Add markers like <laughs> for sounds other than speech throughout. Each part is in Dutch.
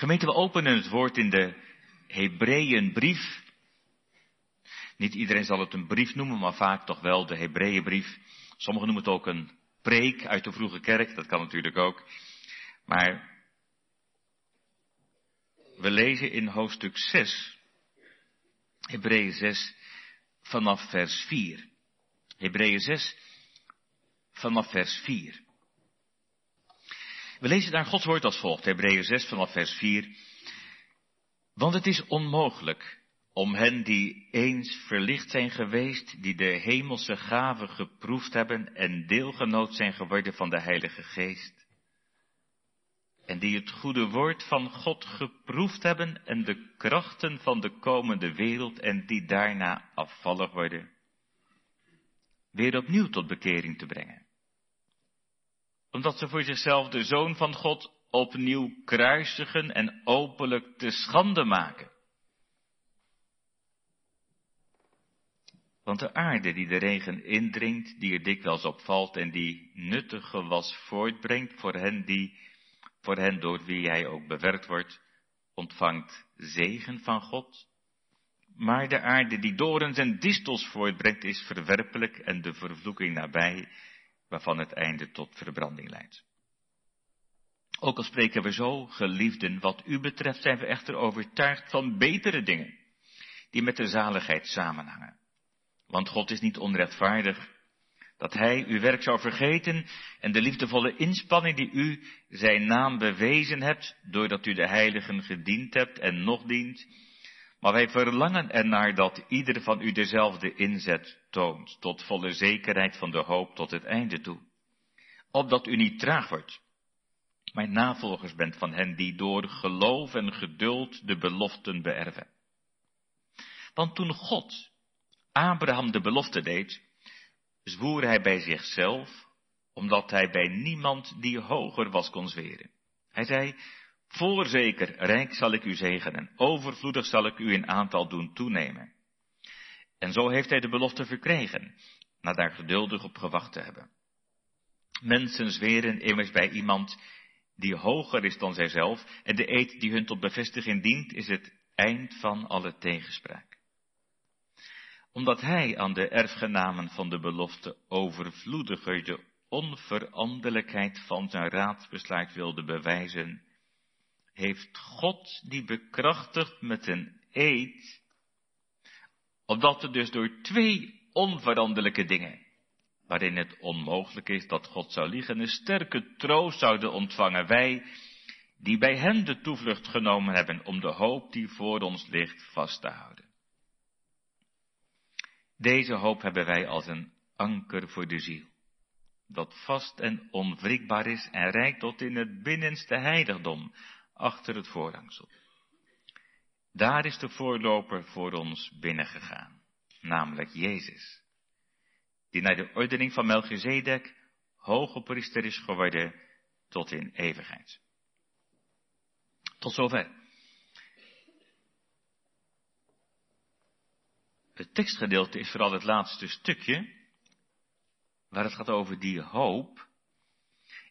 Gemeente, we openen het woord in de Hebreeënbrief. Niet iedereen zal het een brief noemen, maar vaak toch wel de Hebreeënbrief. Sommigen noemen het ook een preek uit de vroege kerk, dat kan natuurlijk ook. Maar we lezen in hoofdstuk 6, Hebreeën 6, vanaf vers 4. Hebreeën 6, vanaf vers 4. We lezen daar Gods woord als volgt, Hebreeën 6 vanaf vers 4. Want het is onmogelijk om hen die eens verlicht zijn geweest, die de hemelse gaven geproefd hebben en deelgenoot zijn geworden van de Heilige Geest, en die het goede woord van God geproefd hebben en de krachten van de komende wereld en die daarna afvallig worden, weer opnieuw tot bekering te brengen. Omdat ze voor zichzelf de Zoon van God opnieuw kruisigen en openlijk te schande maken. Want de aarde die de regen indringt, die er dikwijls op valt en die nuttig gewas voortbrengt voor hen die, voor hen door wie jij ook bewerkt wordt, ontvangt zegen van God. Maar de aarde die dorens en distels voortbrengt is verwerpelijk en de vervloeking nabij, waarvan het einde tot verbranding leidt. Ook al spreken we zo, geliefden, wat u betreft zijn we echter overtuigd van betere dingen, die met de zaligheid samenhangen. Want God is niet onrechtvaardig, dat Hij uw werk zou vergeten en de liefdevolle inspanning die u zijn naam bewezen hebt, doordat u de heiligen gediend hebt en nog dient. Maar wij verlangen ernaar dat ieder van u dezelfde inzet toont, tot volle zekerheid van de hoop tot het einde toe. Opdat u niet traag wordt, maar navolgers bent van hen die door geloof en geduld de beloften beërven. Want toen God Abraham de belofte deed, zwoer hij bij zichzelf, omdat hij bij niemand die hoger was kon zweren. Hij zei, voorzeker, rijk zal ik u zegenen, overvloedig zal ik u in aantal doen toenemen. En zo heeft hij de belofte verkregen, na daar geduldig op gewacht te hebben. Mensen zweren immers bij iemand die hoger is dan zijzelf, en de eed die hun tot bevestiging dient, is het eind van alle tegenspraak omdat hij aan de erfgenamen van de belofte overvloediger de onveranderlijkheid van zijn raadsbesluit wilde bewijzen, heeft God die bekrachtigd met een eed, opdat er dus door twee onveranderlijke dingen, waarin het onmogelijk is dat God zou liegen, een sterke troost zouden ontvangen wij, die bij hem de toevlucht genomen hebben om de hoop die voor ons ligt vast te houden. Deze hoop hebben wij als een anker voor de ziel, dat vast en onwrikbaar is en reikt tot in het binnenste heiligdom, achter het voorhangsel. Daar is de voorloper voor ons binnengegaan, namelijk Jezus, die naar de ordening van Melchizedek hoge priester is geworden tot in eeuwigheid. Tot zover. Het tekstgedeelte is vooral het laatste stukje, waar het gaat over die hoop.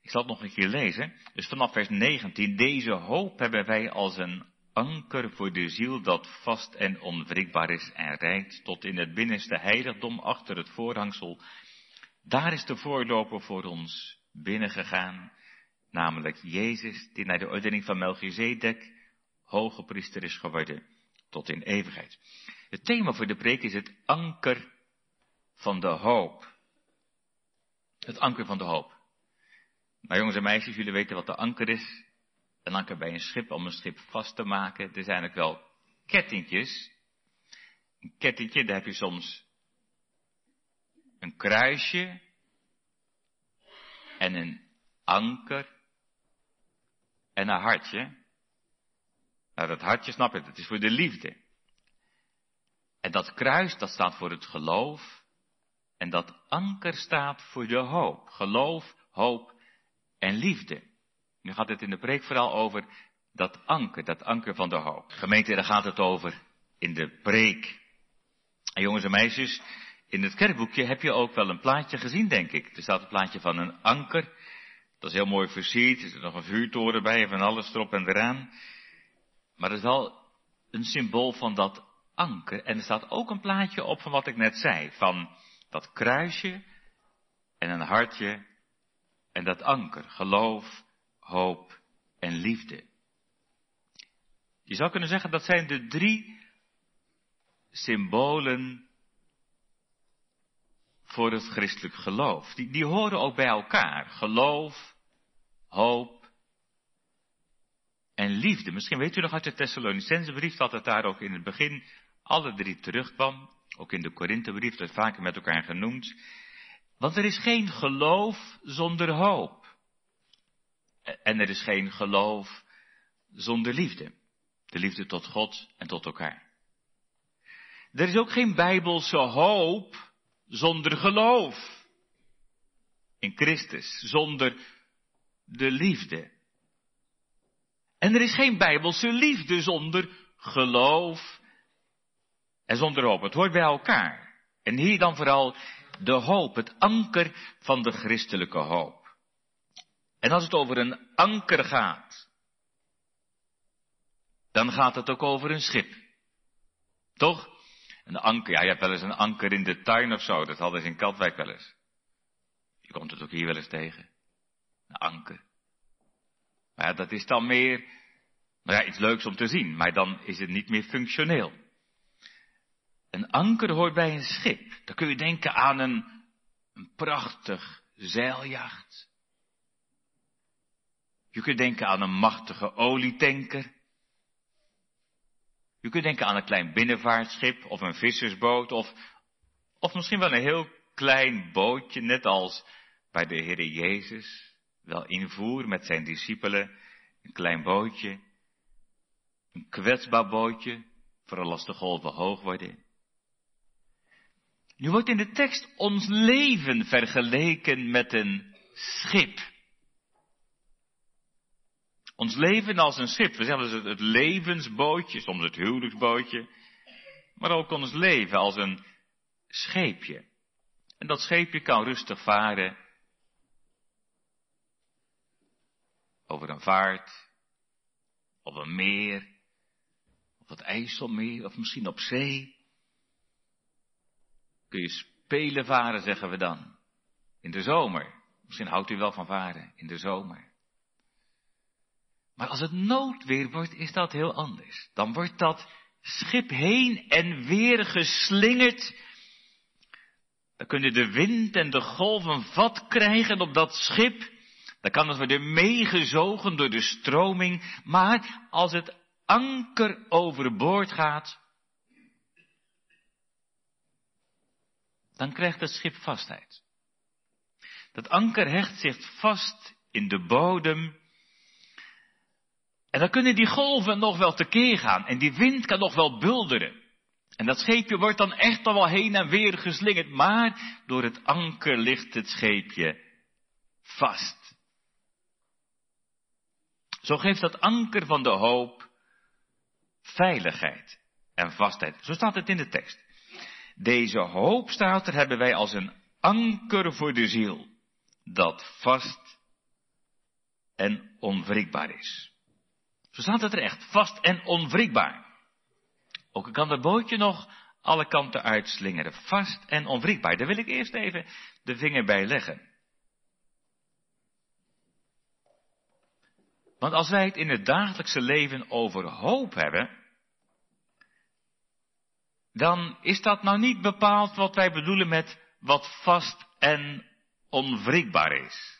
Ik zal het nog een keer lezen. Dus vanaf vers 19. Deze hoop hebben wij als een anker voor de ziel dat vast en onwrikbaar is en rijdt tot in het binnenste heiligdom achter het voorhangsel. Daar is de voorloper voor ons binnengegaan, namelijk Jezus, die naar de ordening van Melchizedek hoge priester is geworden tot in eeuwigheid. Het thema voor de preek is het anker van de hoop. Het anker van de hoop. Nou jongens en meisjes, jullie weten wat de anker is. Een anker bij een schip om een schip vast te maken. Er zijn ook wel kettingjes. Een kettingje, daar heb je soms een kruisje en een anker en een hartje. Nou, dat hartje snap je, dat is voor de liefde. En dat kruis, dat staat voor het geloof. En dat anker staat voor de hoop. Geloof, hoop en liefde. Nu gaat het in de preek vooral over dat anker, dat anker van de hoop. Gemeente, daar gaat het over in de preek. En jongens en meisjes, in het kerkboekje heb je ook wel een plaatje gezien, denk ik. Er staat een plaatje van een anker. Dat is heel mooi versierd. Er zit nog een vuurtoren bij en van alles erop en eraan. Maar het is wel een symbool van dat anker. En er staat ook een plaatje op van wat ik net zei. Van dat kruisje en een hartje en dat anker. Geloof, hoop en liefde. Je zou kunnen zeggen dat zijn de drie symbolen voor het christelijk geloof. Die, die horen ook bij elkaar. Geloof, hoop en liefde. Misschien weet u nog uit de Thessalonicense brief dat het daar ook in het begin alle drie terugkwam. Ook in de Korinthebrief, dat vaker met elkaar genoemd. Want er is geen geloof zonder hoop. En er is geen geloof zonder liefde. De liefde tot God en tot elkaar. Er is ook geen bijbelse hoop zonder geloof in Christus, zonder de liefde. En er is geen bijbelse liefde zonder geloof en zonder hoop. Het hoort bij elkaar. En hier dan vooral de hoop, het anker van de christelijke hoop. En als het over een anker gaat, dan gaat het ook over een schip. Toch? Een anker, ja, je hebt wel eens een anker in de tuin of zo, dat hadden ze in Katwijk wel eens. Je komt het ook hier wel eens tegen. Een anker. Maar ja, dat is dan meer, nou ja, iets leuks om te zien, maar dan is het niet meer functioneel. Een anker hoort bij een schip. Dan kun je denken aan een, een prachtig zeiljacht. Je kunt denken aan een machtige olietanker. Je kunt denken aan een klein binnenvaartschip of een vissersboot of, of misschien wel een heel klein bootje, net als bij de Heer Jezus wel invoer met zijn discipelen. Een klein bootje, een kwetsbaar bootje, vooral als de golven hoog worden. Nu wordt in de tekst ons leven vergeleken met een schip. Ons leven als een schip. We zeggen het, het levensbootje, soms het huwelijksbootje. Maar ook ons leven als een scheepje. En dat scheepje kan rustig varen over een vaart, of een meer, of het IJsselmeer, of misschien op zee. Kun je spelen varen, zeggen we dan. In de zomer. Misschien houdt u wel van varen, in de zomer. Maar als het noodweer wordt, is dat heel anders. Dan wordt dat schip heen en weer geslingerd. Dan kunnen de wind en de golven vat krijgen op dat schip. Dan kan het worden meegezogen door de stroming. Maar als het anker overboord gaat, dan krijgt het schip vastheid. Dat anker hecht zich vast in de bodem en dan kunnen die golven nog wel tekeer gaan en die wind kan nog wel bulderen. En dat scheepje wordt dan echt al wel heen en weer geslingerd, maar door het anker ligt het scheepje vast. Zo geeft dat anker van de hoop veiligheid en vastheid. Zo staat het in de tekst. Deze hoop staat er hebben wij als een anker voor de ziel, dat vast en onwrikbaar is. Zo staat het er echt, vast en onwrikbaar. Ook kan dat bootje nog alle kanten uitslingeren, vast en onwrikbaar. Daar wil ik eerst even de vinger bij leggen. Want als wij het in het dagelijkse leven over hoop hebben, dan is dat nou niet bepaald wat wij bedoelen met wat vast en onwrikbaar is.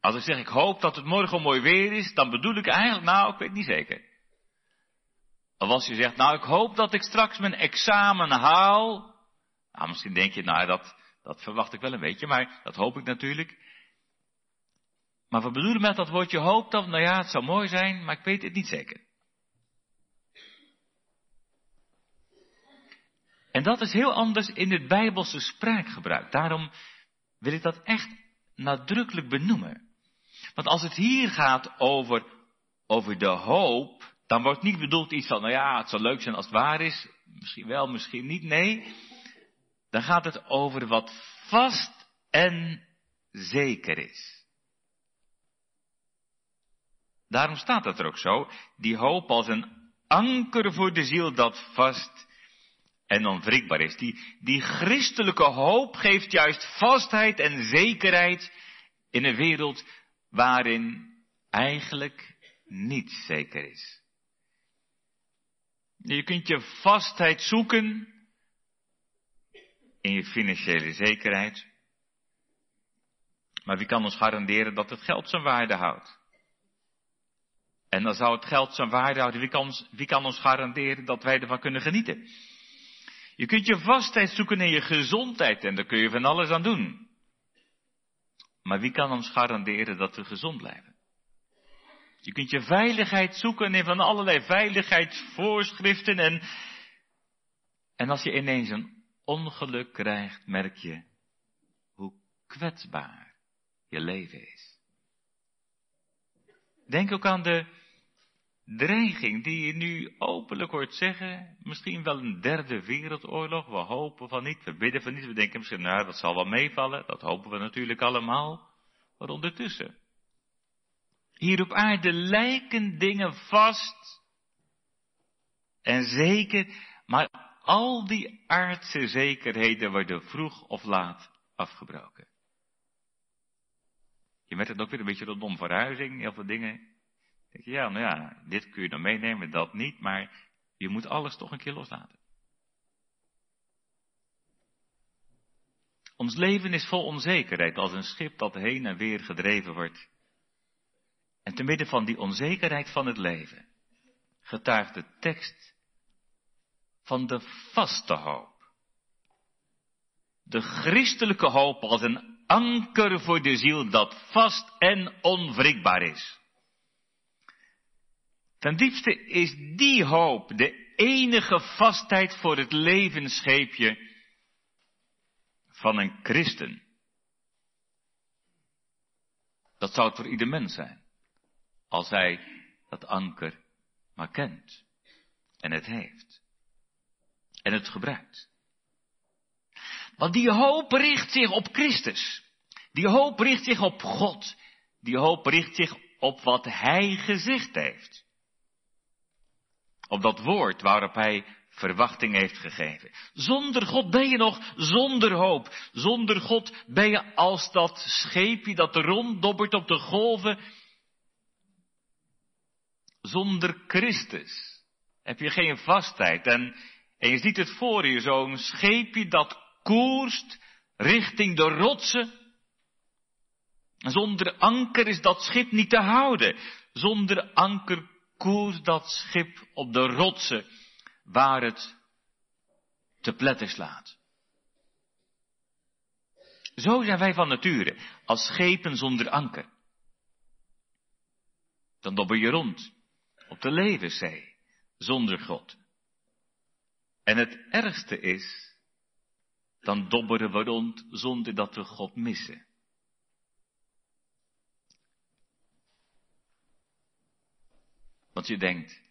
Als ik zeg, ik hoop dat het morgen mooi weer is, dan bedoel ik eigenlijk, nou, ik weet niet zeker. Of als je zegt, nou, ik hoop dat ik straks mijn examen haal. Nou, misschien denk je, nou, dat, dat verwacht ik wel een beetje, maar dat hoop ik natuurlijk. Maar we bedoelen met dat woordje hoop dan, nou ja, het zou mooi zijn, maar ik weet het niet zeker. En dat is heel anders in het Bijbelse spraakgebruik. Daarom wil ik dat echt nadrukkelijk benoemen. Want als het hier gaat over, over de hoop, dan wordt niet bedoeld iets van, nou ja, het zou leuk zijn als het waar is. Misschien wel, misschien niet. Nee, dan gaat het over wat vast en zeker is. Daarom staat het er ook zo. Die hoop als een anker voor de ziel dat vast en onwrikbaar is. Die, die christelijke hoop geeft juist vastheid en zekerheid in een wereld waarin eigenlijk niets zeker is. Je kunt je vastheid zoeken in je financiële zekerheid. Maar wie kan ons garanderen dat het geld zijn waarde houdt? En dan zou het geld zijn waarde houden. Wie kan, wie kan ons garanderen dat wij ervan kunnen genieten? Je kunt je vastheid zoeken in je gezondheid en daar kun je van alles aan doen. Maar wie kan ons garanderen dat we gezond blijven? Je kunt je veiligheid zoeken in van allerlei veiligheidsvoorschriften en, en als je ineens een ongeluk krijgt, merk je hoe kwetsbaar je leven is. Denk ook aan de dreiging die je nu openlijk hoort zeggen. Misschien wel een derde wereldoorlog. We hopen van niet, we bidden van niet. We denken misschien, nou, dat zal wel meevallen. Dat hopen we natuurlijk allemaal. Maar ondertussen. Hier op aarde lijken dingen vast. En zeker, maar al die aardse zekerheden worden vroeg of laat afgebroken. Je merkt het ook weer een beetje rondom verhuizing, heel veel dingen. Denk je, ja, nou ja, dit kun je dan meenemen, dat niet, maar je moet alles toch een keer loslaten. Ons leven is vol onzekerheid als een schip dat heen en weer gedreven wordt. En te midden van die onzekerheid van het leven getuigt de tekst van de vaste hoop. De christelijke hoop als een anker voor de ziel dat vast en onwrikbaar is. Ten diepste is die hoop de enige vastheid voor het levensscheepje van een christen. Dat zou het voor ieder mens zijn, als hij dat anker maar kent en het heeft en het gebruikt. Want die hoop richt zich op Christus. Die hoop richt zich op God. Die hoop richt zich op wat Hij gezegd heeft. Op dat woord waarop Hij verwachting heeft gegeven. Zonder God ben je nog zonder hoop. Zonder God ben je als dat scheepje dat ronddobbert op de golven. Zonder Christus heb je geen vastheid. En, en je ziet het voor je, zo'n scheepje dat koerst richting de rotsen. Zonder anker is dat schip niet te houden. Zonder anker koerst dat schip op de rotsen waar het te pletten slaat. Zo zijn wij van nature, als schepen zonder anker. Dan dobber je rond op de levenszee, zonder God. En het ergste is, dan dobberen we rond zonder dat we God missen. Want je denkt,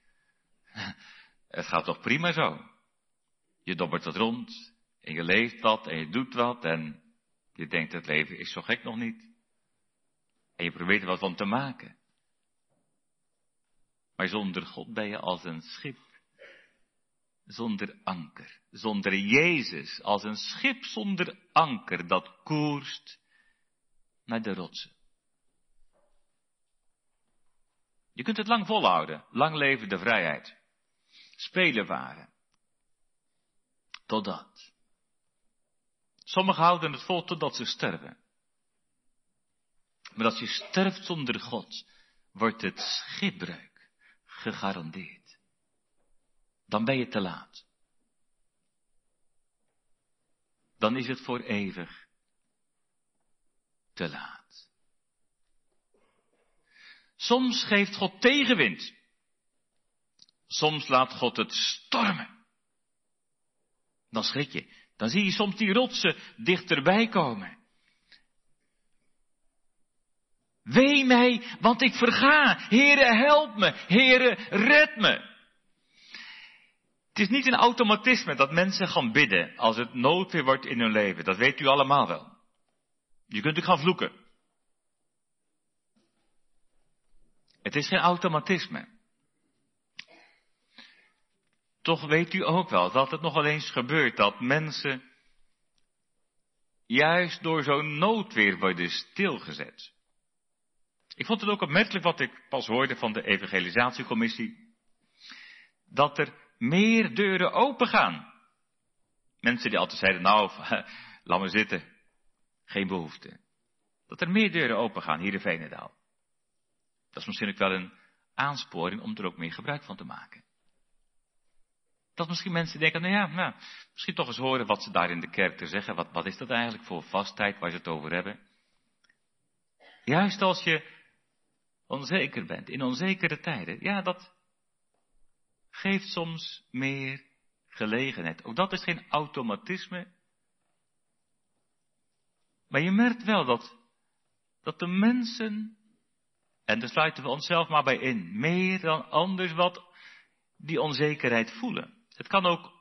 <laughs> het gaat toch prima zo. Je dobbert wat rond en je leeft wat en je doet wat en je denkt het leven is zo gek nog niet. En je probeert er wat van te maken. Maar zonder God ben je als een schip zonder anker. Zonder Jezus als een schip zonder anker dat koerst naar de rotsen. Je kunt het lang volhouden. Lang leven de vrijheid spelen waren. Totdat. Sommigen houden het vol totdat ze sterven. Maar als je sterft zonder God, wordt het schipbreuk gegarandeerd. Dan ben je te laat. Dan is het voor eeuwig te laat. Soms geeft God tegenwind. Soms laat God het stormen. Dan schrik je. Dan zie je soms die rotsen dichterbij komen. Wee mij, want ik verga. Heere, help me. Heere, red me. Het is niet een automatisme dat mensen gaan bidden als het noodweer wordt in hun leven. Dat weet u allemaal wel. Je kunt ook gaan vloeken. Het is geen automatisme. Toch weet u ook wel dat het nogal eens gebeurt dat mensen juist door zo'n noodweer worden stilgezet. Ik vond het ook opmerkelijk wat ik pas hoorde van de evangelisatiecommissie. Dat er meer deuren open gaan. Mensen die altijd zeiden, nou, <laughs> laat me zitten. Geen behoefte. Dat er meer deuren open gaan hier in Venendaal. Dat is misschien ook wel een aansporing om er ook meer gebruik van te maken. Dat misschien mensen denken, nou ja, nou, misschien toch eens horen wat ze daar in de kerk te zeggen. Wat, wat is dat eigenlijk voor vastheid waar ze het over hebben? Juist als je onzeker bent, in onzekere tijden, ja, dat geeft soms meer gelegenheid. Ook dat is geen automatisme. Maar je merkt wel dat, dat de mensen, en daar sluiten we onszelf maar bij in, meer dan anders wat die onzekerheid voelen. Het kan ook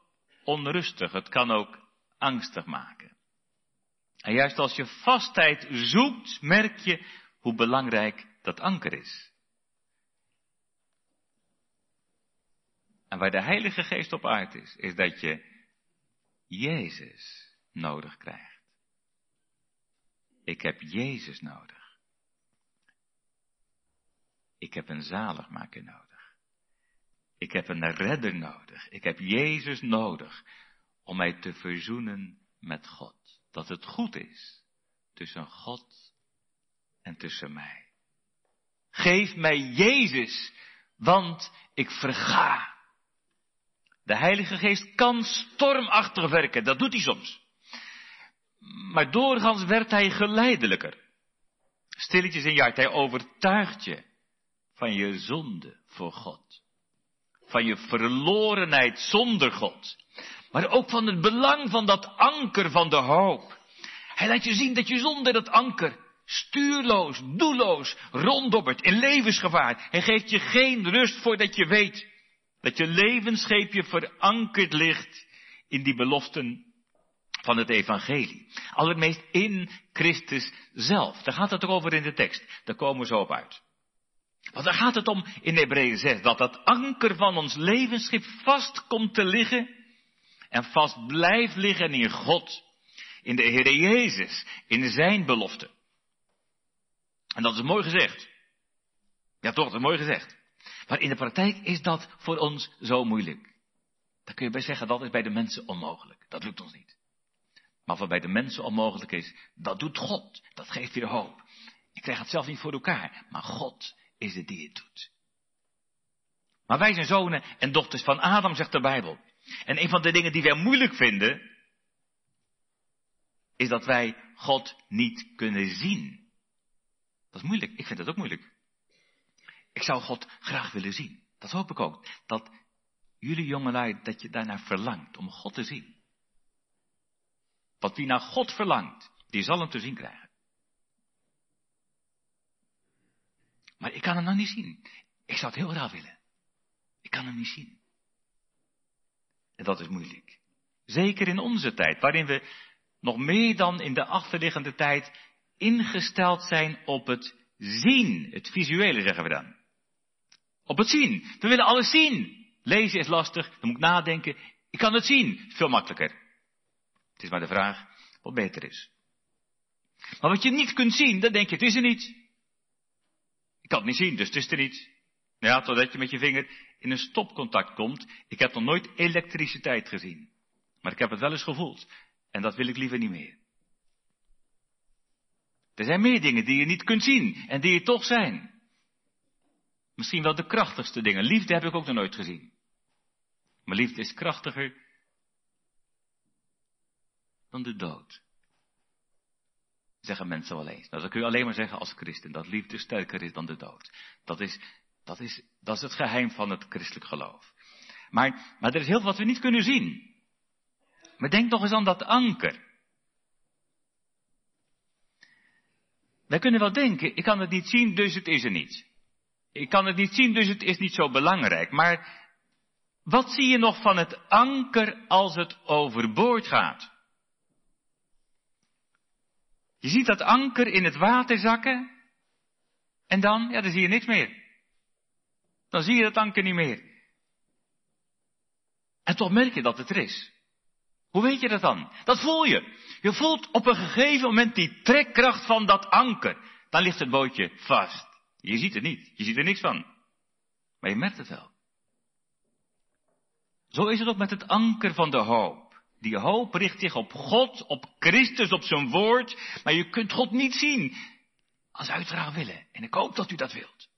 onrustig, het kan ook angstig maken. En juist als je vastheid zoekt, merk je hoe belangrijk dat anker is. En waar de Heilige Geest op aard is, is dat je Jezus nodig krijgt. Ik heb Jezus nodig. Ik heb een zaligmaker nodig. Ik heb een redder nodig. Ik heb Jezus nodig om mij te verzoenen met God. Dat het goed is tussen God en tussen mij. Geef mij Jezus, want ik verga. De Heilige Geest kan stormachtig werken, dat doet hij soms. Maar doorgaans werd hij geleidelijker. Stilletjes en jaart, hij overtuigt je van je zonde voor God. Van je verlorenheid zonder God. Maar ook van het belang van dat anker van de hoop. Hij laat je zien dat je zonder dat anker stuurloos, doelloos, ronddobbert, in levensgevaar. Hij geeft je geen rust voordat je weet dat je levensscheepje verankerd ligt in die beloften van het evangelie. Allermeest in Christus zelf. Daar gaat het ook over in de tekst. Daar komen we zo op uit. Want daar gaat het om in Hebreeën 6, dat dat anker van ons levensschip vast komt te liggen en vast blijft liggen in God, in de Heer Jezus, in zijn belofte. En dat is mooi gezegd. Ja, toch, dat is mooi gezegd. Maar in de praktijk is dat voor ons zo moeilijk. Dan kun je bij zeggen, dat is bij de mensen onmogelijk. Dat lukt ons niet. Maar wat bij de mensen onmogelijk is, dat doet God. Dat geeft weer hoop. Ik krijg het zelf niet voor elkaar, maar God is het die het doet. Maar wij zijn zonen en dochters van Adam, zegt de Bijbel. En een van de dingen die wij moeilijk vinden, is dat wij God niet kunnen zien. Dat is moeilijk. Ik vind dat ook moeilijk. Ik zou God graag willen zien. Dat hoop ik ook. Dat jullie jongelui, dat je daarnaar verlangt om God te zien. Want wie naar God verlangt, die zal hem te zien krijgen. Maar ik kan hem nog niet zien. Ik zou het heel graag willen. Ik kan hem niet zien. En dat is moeilijk. Zeker in onze tijd, waarin we nog meer dan in de achterliggende tijd ingesteld zijn op het zien. Het visuele zeggen we dan. Op het zien. We willen alles zien. Lezen is lastig, dan moet ik nadenken. Ik kan het zien. Veel makkelijker. Het is maar de vraag wat beter is. Maar wat je niet kunt zien, dan denk je, het is er niet. Ik kan het niet zien, dus het is er niet. Ja, totdat je met je vinger in een stopcontact komt. Ik heb nog nooit elektriciteit gezien. Maar ik heb het wel eens gevoeld. En dat wil ik liever niet meer. Er zijn meer dingen die je niet kunt zien en die er toch zijn. Misschien wel de krachtigste dingen. Liefde heb ik ook nog nooit gezien. Maar liefde is krachtiger dan de dood. Zeggen mensen wel eens. Nou, dat kun je alleen maar zeggen als christen. Dat liefde sterker is dan de dood. Dat is, dat is, dat is het geheim van het christelijk geloof. Maar, maar er is heel veel wat we niet kunnen zien. Maar denk nog eens aan dat anker. Wij kunnen wel denken, ik kan het niet zien, dus het is er niet. Ik kan het niet zien, dus het is niet zo belangrijk. Maar wat zie je nog van het anker als het overboord gaat? Je ziet dat anker in het water zakken. En dan, ja, dan zie je niks meer. Dan zie je dat anker niet meer. En toch merk je dat het er is. Hoe weet je dat dan? Dat voel je. Je voelt op een gegeven moment die trekkracht van dat anker. Dan ligt het bootje vast. Je ziet het niet. Je ziet er niks van. Maar je merkt het wel. Zo is het ook met het anker van de hoop. Die hoop richt zich op God, op Christus, op zijn woord. Maar je kunt God niet zien. Als uiteraard willen. En ik hoop dat u dat wilt.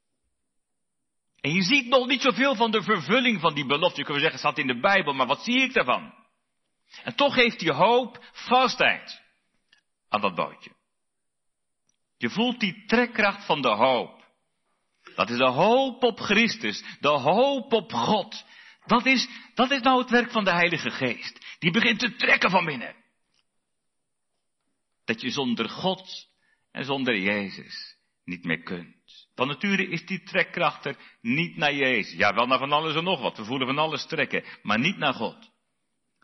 En je ziet nog niet zoveel van de vervulling van die belofte. Je kunt zeggen, het staat in de Bijbel, maar wat zie ik daarvan? En toch geeft die hoop vastheid aan dat bootje. Je voelt die trekkracht van de hoop. Dat is de hoop op Christus, de hoop op God. Dat is, dat is nou het werk van de Heilige Geest. Die begint te trekken van binnen. Dat je zonder God en zonder Jezus niet meer kunt. Van nature is die trekkracht er niet naar Jezus. Ja, wel naar van alles en nog wat. We voelen van alles trekken, maar niet naar God.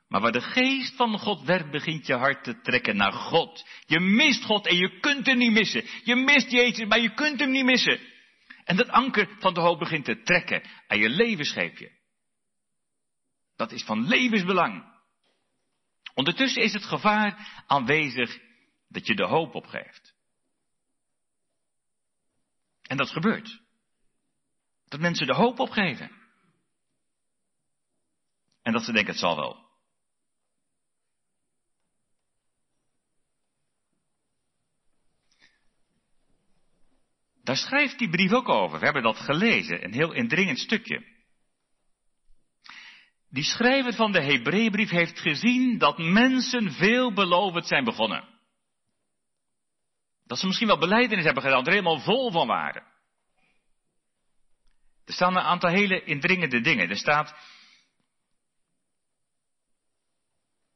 Maar waar de geest van God werkt, begint je hart te trekken naar God. Je mist God en je kunt hem niet missen. Je mist Jezus, maar je kunt hem niet missen. En dat anker van de hoop begint te trekken aan je levensscheepje. Dat is van levensbelang. Ondertussen is het gevaar aanwezig dat je de hoop opgeeft. En dat gebeurt. Dat mensen de hoop opgeven. En dat ze denken het zal wel. Daar schrijft die brief ook over. We hebben dat gelezen, een heel indringend stukje. Die schrijver van de Hebreeënbrief heeft gezien dat mensen veelbelovend zijn begonnen. Dat ze misschien wel beleidenis hebben gedaan, er helemaal vol van waren. Er staan een aantal hele indringende dingen. Er staat,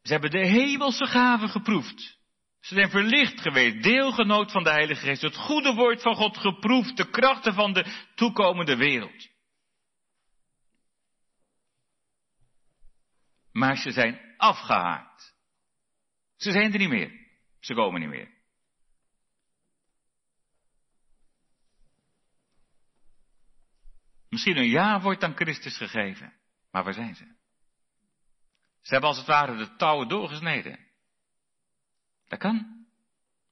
ze hebben de hemelse gaven geproefd. Ze zijn verlicht geweest, deelgenoot van de Heilige Geest, het goede woord van God geproefd, de krachten van de toekomende wereld. Maar ze zijn afgehaakt. Ze zijn er niet meer. Ze komen niet meer. Misschien een jaar wordt aan Christus gegeven. Maar waar zijn ze? Ze hebben als het ware de touwen doorgesneden. Dat kan.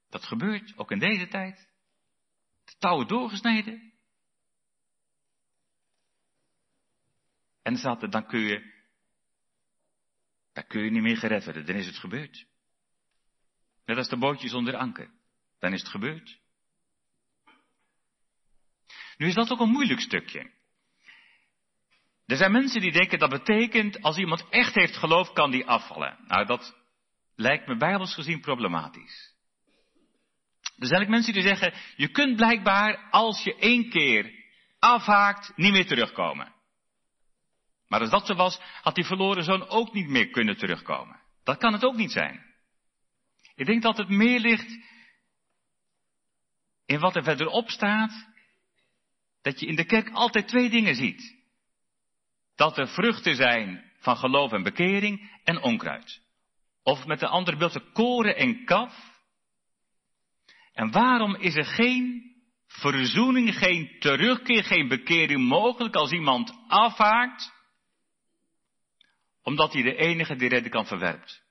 Dat gebeurt, ook in deze tijd. De touwen doorgesneden. En dan dan kun je, dan kun je niet meer gered. Dan is het gebeurd. Net als de bootjes onder anker. Dan is het gebeurd. Nu is dat ook een moeilijk stukje. Er zijn mensen die denken dat betekent, als iemand echt heeft geloof, kan die afvallen. Nou, dat lijkt me bijbels gezien problematisch. Er zijn ook mensen die zeggen, je kunt blijkbaar als je één keer afhaakt, niet meer terugkomen. Maar als dat zo was, had die verloren zoon ook niet meer kunnen terugkomen. Dat kan het ook niet zijn. Ik denk dat het meer ligt in wat er verderop staat, dat je in de kerk altijd twee dingen ziet. Dat er vruchten zijn van geloof en bekering en onkruid. Of met de andere beeld, koren en kaf. En waarom is er geen verzoening, geen terugkeer, geen bekering mogelijk als iemand afhaakt? Omdat hij de enige die redden kan verwerpt.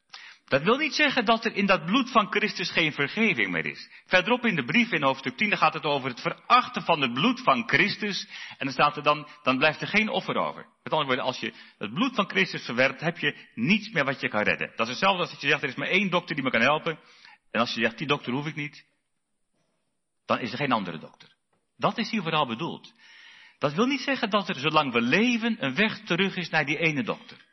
Dat wil niet zeggen dat er in dat bloed van Christus geen vergeving meer is. Verderop in de brief in hoofdstuk 10 gaat het over het verachten van het bloed van Christus. En dan staat er dan, dan blijft er geen offer over. Met andere woorden, als je het bloed van Christus verwerpt, heb je niets meer wat je kan redden. Dat is hetzelfde als dat je zegt, er is maar één dokter die me kan helpen. En als je zegt, die dokter hoef ik niet, dan is er geen andere dokter. Dat is hier vooral bedoeld. Dat wil niet zeggen dat er, zolang we leven, een weg terug is naar die ene dokter.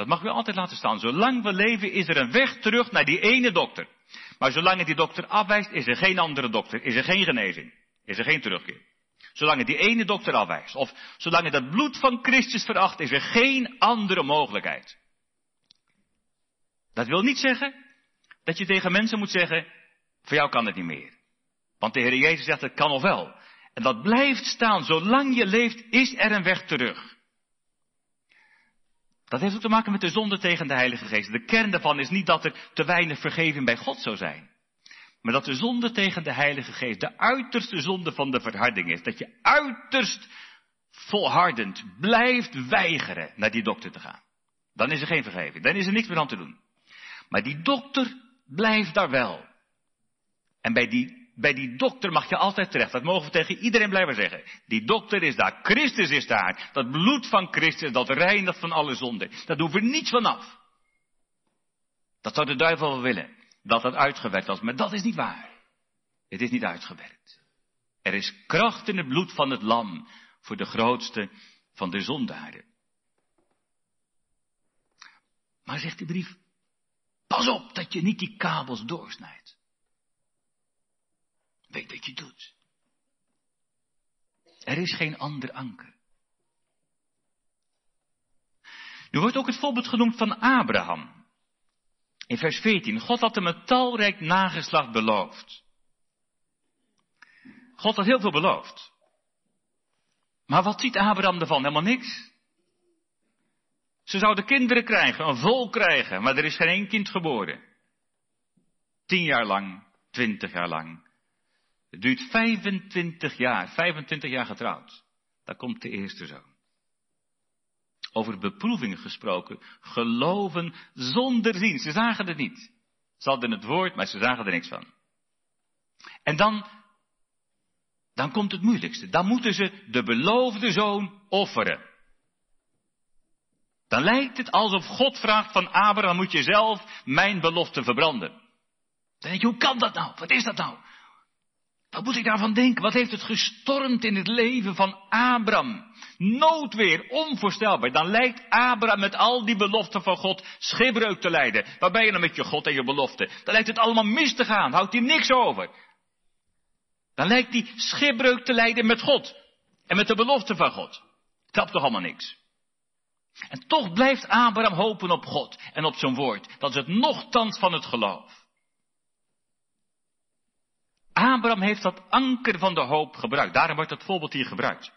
Dat mag u altijd laten staan. Zolang we leven is er een weg terug naar die ene dokter. Maar zolang die dokter afwijst, is er geen andere dokter. Is er geen genezing. Is er geen terugkeer. Zolang die ene dokter afwijst. Of zolang het het bloed van Christus veracht, is er geen andere mogelijkheid. Dat wil niet zeggen dat je tegen mensen moet zeggen, voor jou kan het niet meer. Want de Heer Jezus zegt, het kan nog wel. En dat blijft staan. Zolang je leeft, is er een weg terug. Dat heeft ook te maken met de zonde tegen de Heilige Geest. De kern daarvan is niet dat er te weinig vergeving bij God zou zijn. Maar dat de zonde tegen de Heilige Geest de uiterste zonde van de verharding is. Dat je uiterst volhardend blijft weigeren naar die dokter te gaan. Dan is er geen vergeving. Dan is er niks meer aan te doen. Maar die dokter blijft daar wel. En bij die, bij die dokter mag je altijd terecht. Dat mogen we tegen iedereen blijven zeggen. Die dokter is daar. Christus is daar. Dat bloed van Christus, dat reinigt van alle zonden. Daar doen we niets van af. Dat zou de duivel wel willen. Dat dat uitgewerkt was. Maar dat is niet waar. Het is niet uitgewerkt. Er is kracht in het bloed van het lam. Voor de grootste van de zondaren. Maar zegt de brief, pas op dat je niet die kabels doorsnijdt. Wat je doet. Er is geen ander anker. Nu wordt ook het voorbeeld genoemd van Abraham. In vers 14. God had hem een talrijk nageslacht beloofd. God had heel veel beloofd. Maar wat ziet Abraham ervan? Helemaal niks. Ze zouden kinderen krijgen, een volk krijgen, maar er is geen één kind geboren. Tien jaar lang, twintig jaar lang. Het duurt 25 jaar, 25 jaar getrouwd. Daar komt de eerste zoon. Over beproevingen gesproken, geloven zonder zien. Ze zagen het niet. Ze hadden het woord, maar ze zagen er niks van. En dan, dan komt het moeilijkste. Dan moeten ze de beloofde zoon offeren. Dan lijkt het alsof God vraagt van Abraham, moet je zelf mijn belofte verbranden. Dan denk je, hoe kan dat nou? Wat is dat nou? Wat moet ik daarvan denken? Wat heeft het gestormd in het leven van Abraham? Noodweer, onvoorstelbaar. Dan lijkt Abraham met al die beloften van God schipbreuk te lijden. Waar ben je dan met je God en je belofte? Dan lijkt het allemaal mis te gaan. Houdt hij niks over. Dan lijkt hij schipbreuk te lijden met God. En met de belofte van God. Het toch allemaal niks. En toch blijft Abraham hopen op God en op zijn woord. Dat is het nochtans van het geloof. Abraham heeft dat anker van de hoop gebruikt. Daarom wordt dat voorbeeld hier gebruikt.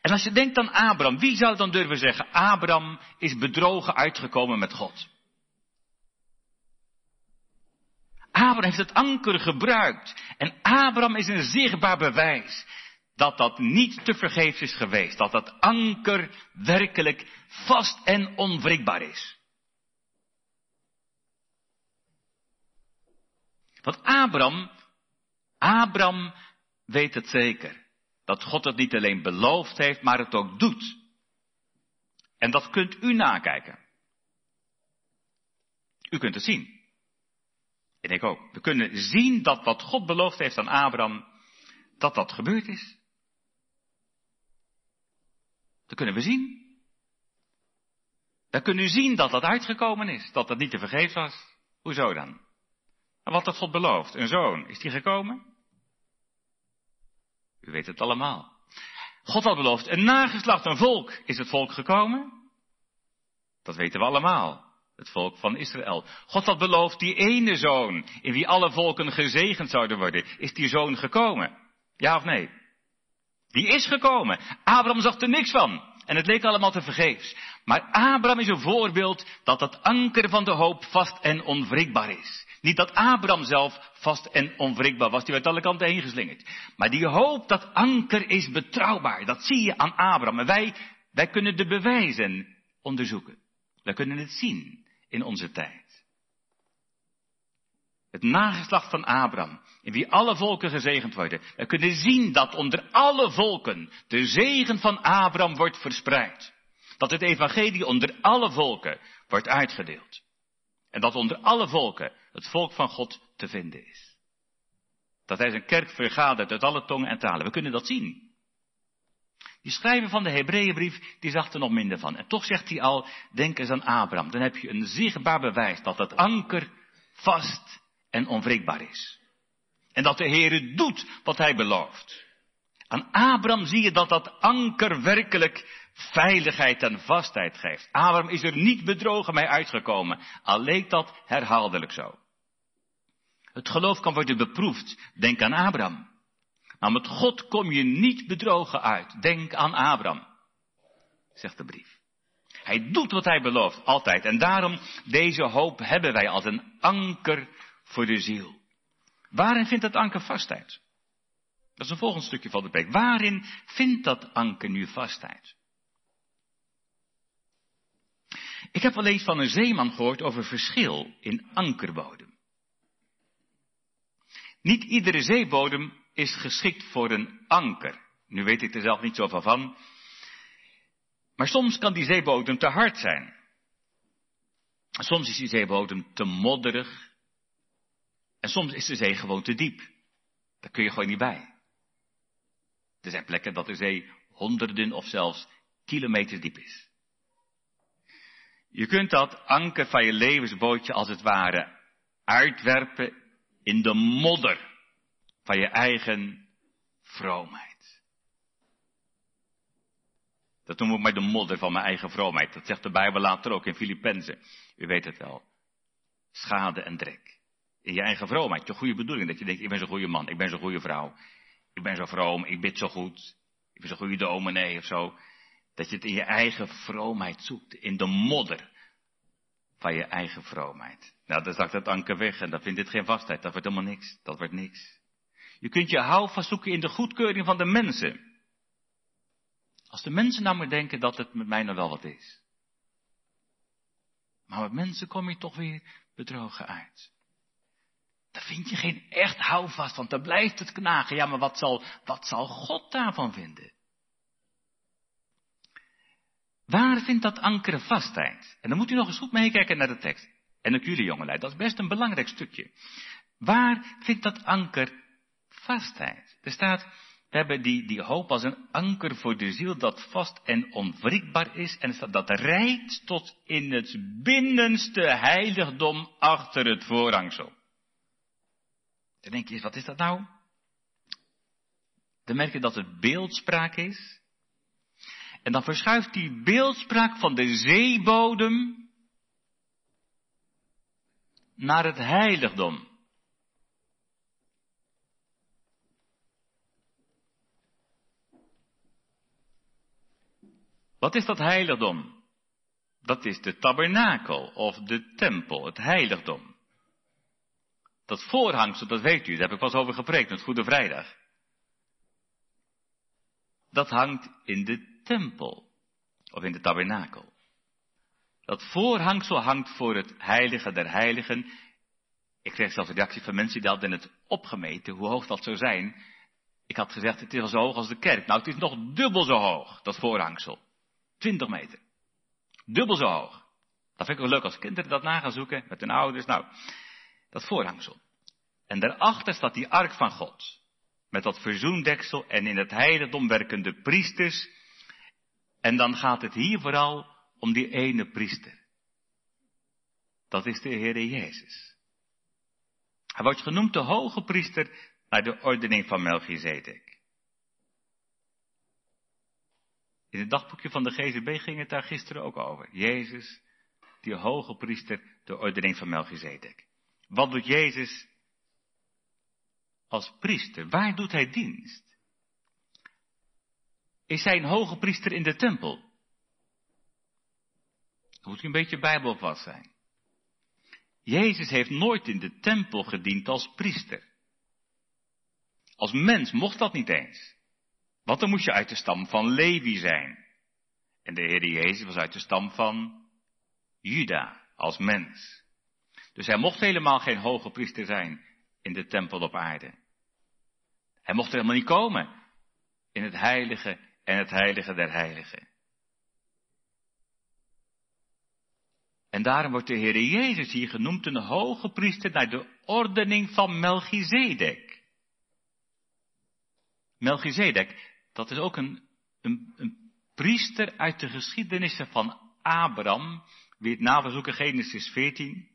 En als je denkt aan Abraham, wie zou dan durven zeggen, Abraham is bedrogen uitgekomen met God? Abraham heeft het anker gebruikt. En Abraham is een zichtbaar bewijs dat dat niet te vergeefs is geweest. Dat dat anker werkelijk vast en onwrikbaar is. Want Abraham, Abraham weet het zeker. Dat God het niet alleen beloofd heeft, maar het ook doet. En dat kunt u nakijken. U kunt het zien. En ik ook. We kunnen zien dat wat God beloofd heeft aan Abraham, dat dat gebeurd is. Dat kunnen we zien. Dan kunnen u zien dat dat uitgekomen is, dat dat niet te vergeefs was. Hoezo dan? En wat had God beloofd? Een zoon. Is die gekomen? U weet het allemaal. God had beloofd een nageslacht, een volk. Is het volk gekomen? Dat weten we allemaal. Het volk van Israël. God had beloofd die ene zoon, in wie alle volken gezegend zouden worden. Is die zoon gekomen? Ja of nee? Die is gekomen. Abraham zag er niks van. En het leek allemaal te vergeefs. Maar Abraham is een voorbeeld dat het anker van de hoop vast en onwrikbaar is. Niet dat Abraham zelf vast en onwrikbaar was, die werd alle kanten heen geslingerd. Maar die hoop, dat anker is betrouwbaar. Dat zie je aan Abraham. En wij, wij kunnen de bewijzen onderzoeken. Wij kunnen het zien in onze tijd. Het nageslacht van Abraham, in wie alle volken gezegend worden. We kunnen zien dat onder alle volken de zegen van Abraham wordt verspreid. Dat het evangelie onder alle volken wordt uitgedeeld. En dat onder alle volken het volk van God te vinden is. Dat hij zijn kerk vergadert uit alle tongen en talen. We kunnen dat zien. Die schrijver van de Hebreeënbrief, die zag er nog minder van. En toch zegt hij al, denk eens aan Abraham. Dan heb je een zichtbaar bewijs dat het anker vast en onwrikbaar is. En dat de Heere doet wat hij belooft. Aan Abraham zie je dat dat anker werkelijk veiligheid en vastheid geeft. Abraham is er niet bedrogen mee uitgekomen, al leek dat herhaaldelijk zo. Het geloof kan worden beproefd, denk aan Abraham. Maar met God kom je niet bedrogen uit, denk aan Abraham, zegt de brief. Hij doet wat hij belooft, altijd. En daarom, deze hoop hebben wij als een anker voor de ziel. Waarin vindt dat anker vastheid? Dat is een volgend stukje van de preek. Waarin vindt dat anker nu vastheid? Ik heb wel eens van een zeeman gehoord over verschil in ankerbodem. Niet iedere zeebodem is geschikt voor een anker. Nu weet ik er zelf niet zoveel van. Maar soms kan die zeebodem te hard zijn. Soms is die zeebodem te modderig. En soms is de zee gewoon te diep. Daar kun je gewoon niet bij. Er zijn plekken dat de zee honderden of zelfs kilometers diep is. Je kunt dat anker van je levensbootje als het ware uitwerpen in de modder van je eigen vroomheid. Dat noem ik maar de modder van mijn eigen vroomheid. Dat zegt de Bijbel later ook in Filippenzen. U weet het wel. Schade en drek. In je eigen vroomheid, je goede bedoeling. Dat je denkt, ik ben zo'n goede man, ik ben zo'n goede vrouw. Ik ben zo vroom, ik bid zo goed. Ik ben zo'n goede dominee of zo. Dat je het in je eigen vroomheid zoekt. In de modder van je eigen vroomheid. Nou, dan zakt het anker weg en dan vindt dit geen vastheid. Dat wordt helemaal niks. Dat wordt niks. Je kunt je houvast zoeken in de goedkeuring van de mensen. Als de mensen nou maar denken dat het met mij nog wel wat is. Maar met mensen kom je toch weer bedrogen uit. Daar vind je geen echt houvast, want dan blijft het knagen. Ja, maar wat zal, wat zal God daarvan vinden? Waar vindt dat anker vastheid? En dan moet u nog eens goed meekijken naar de tekst. En ook jullie jongelui, dat is best een belangrijk stukje. Waar vindt dat anker vastheid? Er staat, we hebben die, die hoop als een anker voor de ziel dat vast en onwrikbaar is. En staat, dat rijdt tot in het binnenste heiligdom achter het voorhangsel. Dan denk je eens, wat is dat nou? Dan merk je dat het beeldspraak is. En dan verschuift die beeldspraak van de zeebodem naar het heiligdom. Wat is dat heiligdom? Dat is de tabernakel of de tempel, het heiligdom. Dat voorhangsel, dat weet u, daar heb ik pas over gepreekt met Goede Vrijdag. Dat hangt in de tempel of in de tabernakel. Dat voorhangsel hangt voor het heilige der heiligen. Ik kreeg zelfs reactie van mensen die hadden het opgemeten, hoe hoog dat zou zijn. Ik had gezegd, het is al zo hoog als de kerk. Nou, het is nog dubbel zo hoog, dat voorhangsel. 20 meter. Dubbel zo hoog. Dat vind ik wel leuk als kinderen dat na gaan zoeken met hun ouders. Nou, dat voorhangsel. En daarachter staat die ark van God. Met dat verzoendeksel en in het heiligdom werkende priesters. En dan gaat het hier vooral om die ene priester. Dat is de Heere Jezus. Hij wordt genoemd de hoge priester naar de ordening van Melchizedek. In het dagboekje van de GZB ging het daar gisteren ook over. Jezus, die hoge priester, de ordening van Melchizedek. Wat doet Jezus als priester? Waar doet hij dienst? Is hij een hoge priester in de tempel? Dan moet u een beetje bijbelvast zijn. Jezus heeft nooit in de tempel gediend als priester. Als mens mocht dat niet eens. Want dan moest je uit de stam van Levi zijn. En de Heer Jezus was uit de stam van Juda, als mens. Dus hij mocht helemaal geen hoge priester zijn in de tempel op aarde. Hij mocht er helemaal niet komen in het heilige en het heilige der heiligen. En daarom wordt de Heer Jezus hier genoemd een hoge priester naar de ordening van Melchizedek. Melchizedek, dat is ook een, een, een priester uit de geschiedenissen van Abraham, wie het naverzoeken Genesis 14.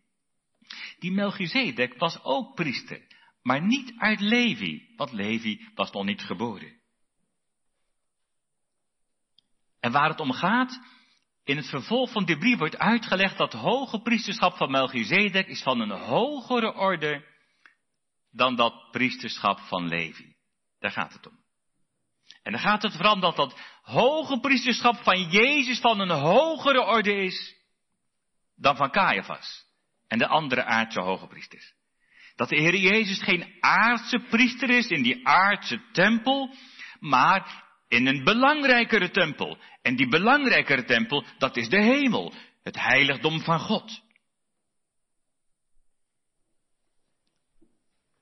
Die Melchizedek was ook priester, maar niet uit Levi, want Levi was nog niet geboren. En waar het om gaat, in het vervolg van die wordt uitgelegd dat hoge priesterschap van Melchizedek is van een hogere orde dan dat priesterschap van Levi. Daar gaat het om. En dan gaat het vooral dat dat hoge priesterschap van Jezus van een hogere orde is dan van Caiaphas en de andere aardse hoge priesters. Dat de Heer Jezus geen aardse priester is in die aardse tempel, maar in een belangrijkere tempel. En die belangrijkere tempel, dat is de hemel, het heiligdom van God.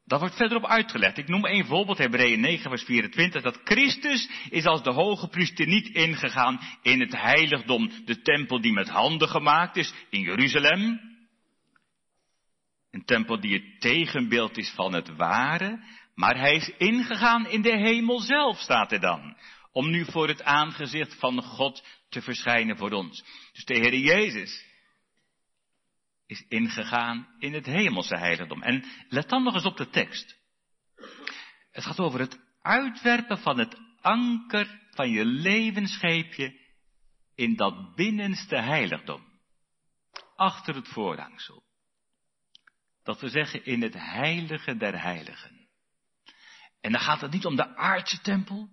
Dat wordt verderop uitgelegd. Ik noem één voorbeeld, Hebreeën 9 vers 24, dat Christus is als de hoge priester niet ingegaan in het heiligdom, de tempel die met handen gemaakt is in Jeruzalem. Een tempel die het tegenbeeld is van het ware, maar hij is ingegaan in de hemel zelf, staat er dan. Om nu voor het aangezicht van God te verschijnen voor ons. Dus de Heer Jezus is ingegaan in het hemelse heiligdom. En let dan nog eens op de tekst. Het gaat over het uitwerpen van het anker van je levensscheepje in dat binnenste heiligdom. Achter het voorhangsel. Dat we zeggen in het heilige der heiligen. En dan gaat het niet om de aardse tempel.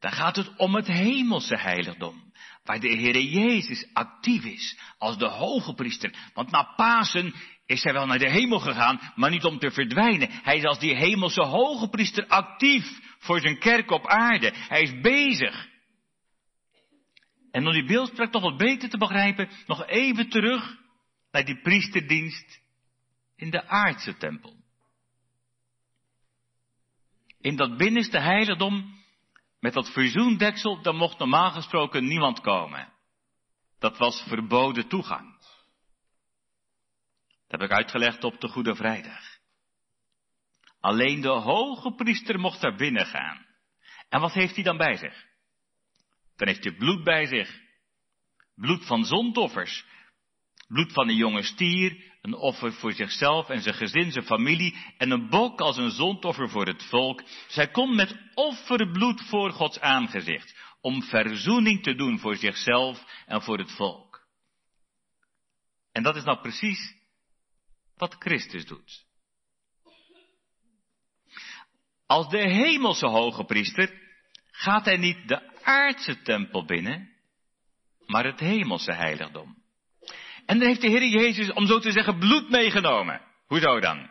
Dan gaat het om het hemelse heiligdom waar de Heere Jezus actief is als de hoge priester. Want na Pasen is hij wel naar de hemel gegaan, maar niet om te verdwijnen. Hij is als die hemelse hoge priester actief voor zijn kerk op aarde. Hij is bezig. En om die beeldspraak toch wat beter te begrijpen, nog even terug naar die priesterdienst in de aardse tempel. In dat binnenste heiligdom met dat verzoendeksel, daar mocht normaal gesproken niemand komen. Dat was verboden toegang. Dat heb ik uitgelegd op de Goede Vrijdag. Alleen de hoge priester mocht daar binnen gaan. En wat heeft hij dan bij zich? Dan heeft hij bloed bij zich. Bloed van zondoffers. Bloed van een jonge stier, een offer voor zichzelf en zijn gezin, zijn familie en een bok als een zondoffer voor het volk. Zij komt met offerbloed voor Gods aangezicht om verzoening te doen voor zichzelf en voor het volk. En dat is nou precies wat Christus doet. Als de hemelse hoge priester gaat hij niet de aardse tempel binnen, maar het hemelse heiligdom. En dan heeft de Heer Jezus, om zo te zeggen, bloed meegenomen. Hoezo dan?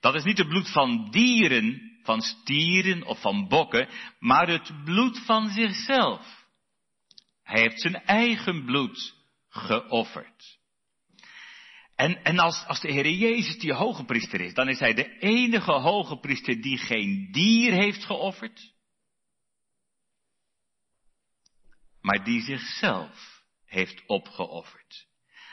Dat is niet het bloed van dieren, van stieren of van bokken, maar het bloed van zichzelf. Hij heeft zijn eigen bloed geofferd. En, en als, als de Heer Jezus die hoge priester is, dan is hij de enige hoge priester die geen dier heeft geofferd, maar die zichzelf heeft opgeofferd.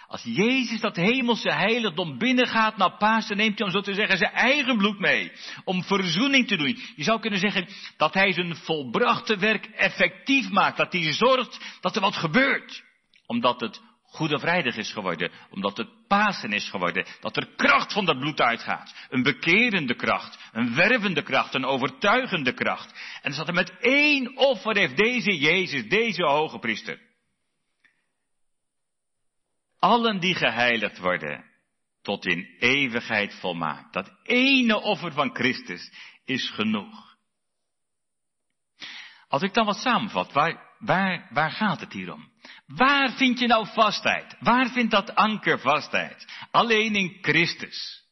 Als Jezus dat hemelse heiligdom binnengaat naar Pasen, neemt hij om zo te zeggen zijn eigen bloed mee. Om verzoening te doen. Je zou kunnen zeggen dat hij zijn volbrachte werk effectief maakt. Dat hij zorgt dat er wat gebeurt. Omdat het Goede Vrijdag is geworden. Omdat het Pasen is geworden. Dat er kracht van dat bloed uitgaat. Een bekerende kracht. Een wervende kracht. Een overtuigende kracht. En dat er met één offer heeft deze Jezus, deze hoge priester allen die geheiligd worden, tot in eeuwigheid volmaakt. Dat ene offer van Christus is genoeg. Als ik dan wat samenvat, waar, waar, waar gaat het hier om? Waar vind je nou vastheid? Waar vindt dat anker vastheid? Alleen in Christus.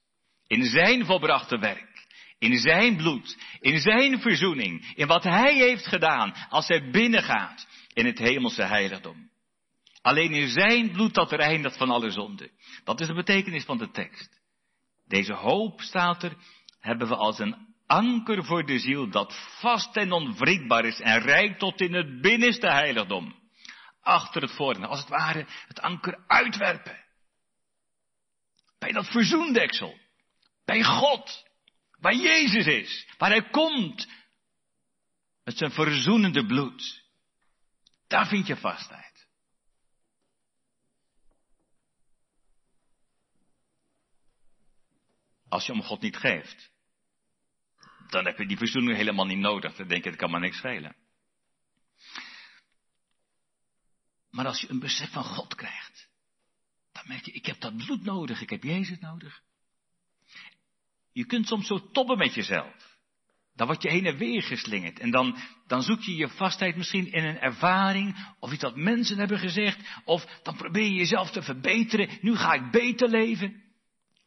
In zijn volbrachte werk. In zijn bloed. In zijn verzoening. In wat hij heeft gedaan als hij binnengaat in het hemelse heiligdom. Alleen in zijn bloed dat reinigt van alle zonde. Dat is de betekenis van de tekst. Deze hoop, staat er, hebben we als een anker voor de ziel dat vast en onwrikbaar is en rijkt tot in het binnenste heiligdom. Achter het voren, als het ware het anker uitwerpen. Bij dat verzoendeksel. Bij God. Waar Jezus is. Waar Hij komt. Met zijn verzoenende bloed. Daar vind je vastheid. Als je om God niet geeft, dan heb je die verzoening helemaal niet nodig. Dan denk je, het kan maar niks schelen. Maar als je een besef van God krijgt, dan merk je, ik heb dat bloed nodig, ik heb Jezus nodig. Je kunt soms zo toppen met jezelf. Dan word je heen en weer geslingerd. En dan, dan zoek je je vastheid misschien in een ervaring, of iets wat mensen hebben gezegd, of dan probeer je jezelf te verbeteren. Nu ga ik beter leven.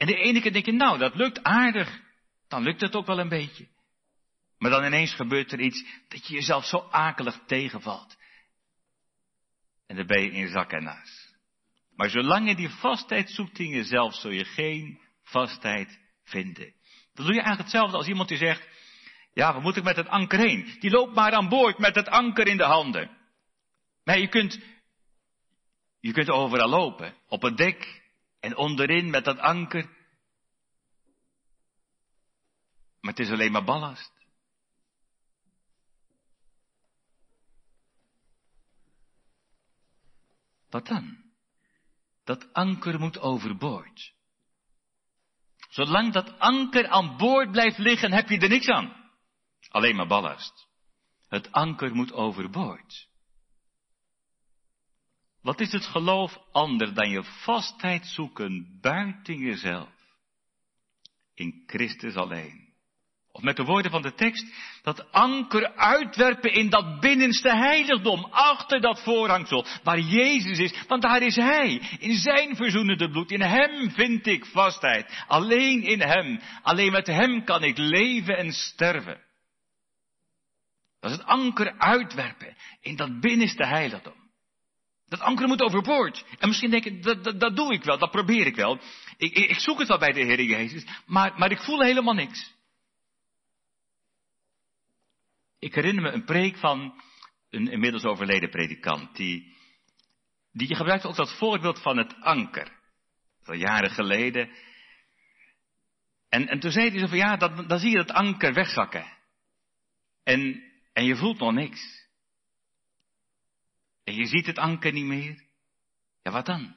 En de ene keer denk je, nou, dat lukt aardig. Dan lukt het ook wel een beetje. Maar dan ineens gebeurt er iets dat je jezelf zo akelig tegenvalt. En dan ben je in zak en naas. Maar zolang je die vastheid zoekt in jezelf, zul je geen vastheid vinden. Dan doe je eigenlijk hetzelfde als iemand die zegt, ja, waar moet ik met het anker heen? Die loopt maar aan boord met het anker in de handen. Maar je kunt, je kunt overal lopen, op het dek en onderin met dat anker. Maar het is alleen maar ballast. Wat dan? Dat anker moet overboord. Zolang dat anker aan boord blijft liggen, heb je er niks aan. Alleen maar ballast. Het anker moet overboord. Wat is het geloof ander dan je vastheid zoeken buiten jezelf? In Christus alleen. Of met de woorden van de tekst, dat anker uitwerpen in dat binnenste heiligdom, achter dat voorhangsel, waar Jezus is, want daar is Hij, in Zijn verzoenende bloed, in Hem vind ik vastheid, alleen in Hem, alleen met Hem kan ik leven en sterven. Dat is het anker uitwerpen in dat binnenste heiligdom. Dat anker moet overboord. En misschien denk je, dat, dat, dat doe ik wel, dat probeer ik wel. Ik, ik, ik zoek het wel bij de Heer Jezus, maar, maar ik voel helemaal niks. Ik herinner me een preek van een inmiddels overleden predikant, die, die gebruikte ook dat voorbeeld van het anker. Al jaren geleden. En, en toen zei hij zo van, ja, dat, dan zie je dat anker wegzakken. En, en je voelt nog niks. En je ziet het anker niet meer. Ja, wat dan?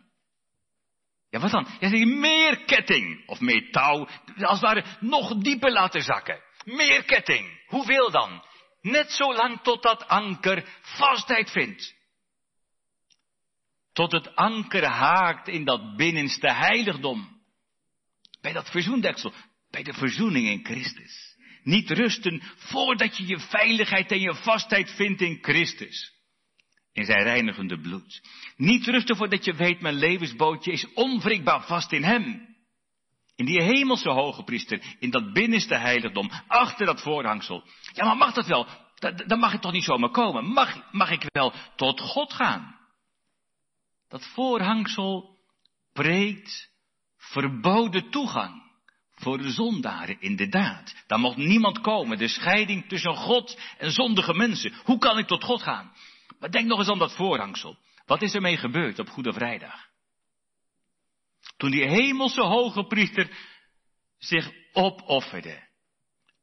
Ja, wat dan? Ja, meer ketting of meer touw, als het ware nog dieper laten zakken. Meer ketting. Hoeveel dan? Net zo lang tot dat anker vastheid vindt. Tot het anker haakt in dat binnenste heiligdom. Bij dat verzoendeksel. Bij de verzoening in Christus. Niet rusten voordat je je veiligheid en je vastheid vindt in Christus. In zijn reinigende bloed. Niet rusten voordat je weet mijn levensbootje is onwrikbaar vast in hem. In die hemelse hoge priester, in dat binnenste heiligdom, achter dat voorhangsel. Ja, maar mag dat wel? Dan mag ik toch niet zomaar komen? Mag, mag ik wel tot God gaan? Dat voorhangsel preekt verboden toegang voor de zondaren, inderdaad. Daar mocht niemand komen, de scheiding tussen God en zondige mensen. Hoe kan ik tot God gaan? Maar denk nog eens aan dat voorhangsel. Wat is ermee gebeurd op Goede Vrijdag? Toen die hemelse hoge priester zich opofferde.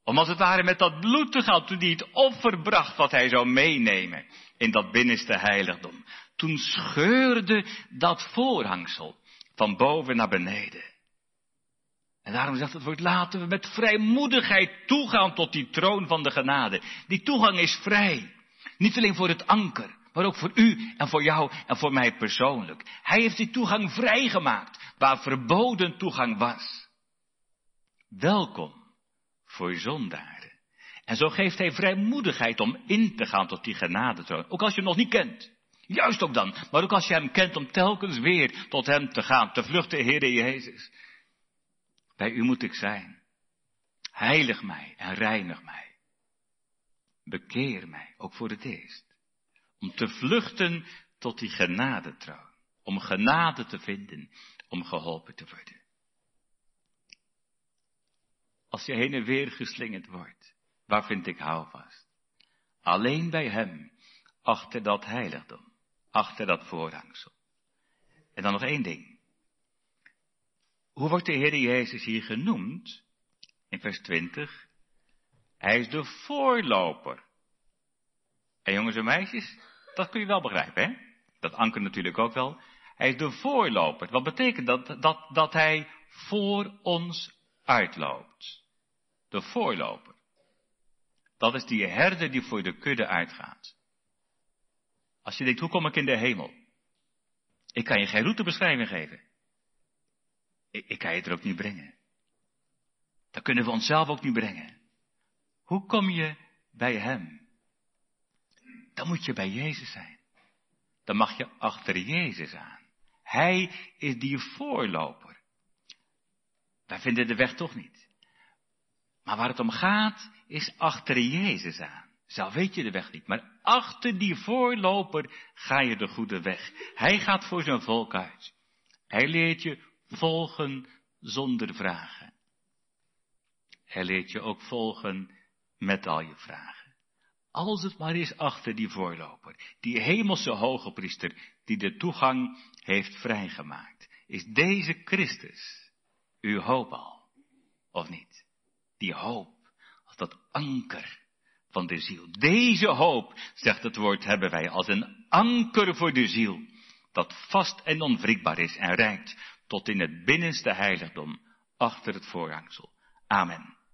Om als het ware met dat bloed te gaan, toen hij het offer bracht wat hij zou meenemen in dat binnenste heiligdom. Toen scheurde dat voorhangsel van boven naar beneden. En daarom zegt het woord, laten we met vrijmoedigheid toegaan tot die troon van de genade. Die toegang is vrij. Niet alleen voor het anker, maar ook voor u en voor jou en voor mij persoonlijk. Hij heeft die toegang vrijgemaakt, waar verboden toegang was. Welkom voor zondaren. En zo geeft hij vrijmoedigheid om in te gaan tot die genade. Ook als je hem nog niet kent. Juist ook dan. Maar ook als je hem kent om telkens weer tot hem te gaan. Te vluchten, Heere Jezus. Bij u moet ik zijn. Heilig mij en reinig mij. Bekeer mij, ook voor het eerst. Om te vluchten tot die genadetrouw. Om genade te vinden. Om geholpen te worden. Als je heen en weer geslingerd wordt, waar vind ik houvast? Alleen bij Hem, achter dat heiligdom, achter dat voorhangsel. En dan nog één ding. Hoe wordt de Heer Jezus hier genoemd? In vers 20. Hij is de voorloper. En jongens en meisjes, dat kun je wel begrijpen, hè? Dat anker natuurlijk ook wel. Hij is de voorloper. Wat betekent dat? Dat, dat hij voor ons uitloopt de voorloper. Dat is die herder die voor de kudde uitgaat. Als je denkt, hoe kom ik in de hemel? Ik kan je geen routebeschrijving geven. Ik, ik kan je er ook niet brengen. Dat kunnen we onszelf ook niet brengen. Hoe kom je bij Hem? Dan moet je bij Jezus zijn. Dan mag je achter Jezus aan. Hij is die voorloper. wij vinden de weg toch niet. Maar waar het om gaat, is achter Jezus aan. Zelf weet je de weg niet, maar achter die voorloper ga je de goede weg. Hij gaat voor zijn volk uit. Hij leert je volgen zonder vragen. Hij leert je ook volgen met al je vragen. Als het maar is achter die voorloper, die hemelse hoge priester, die de toegang heeft vrijgemaakt. Is deze Christus uw hoop al, of niet? Die hoop, als dat anker van de ziel. Deze hoop, zegt het woord, hebben wij als een anker voor de ziel, dat vast en onwrikbaar is en reikt tot in het binnenste heiligdom achter het voorhangsel. Amen.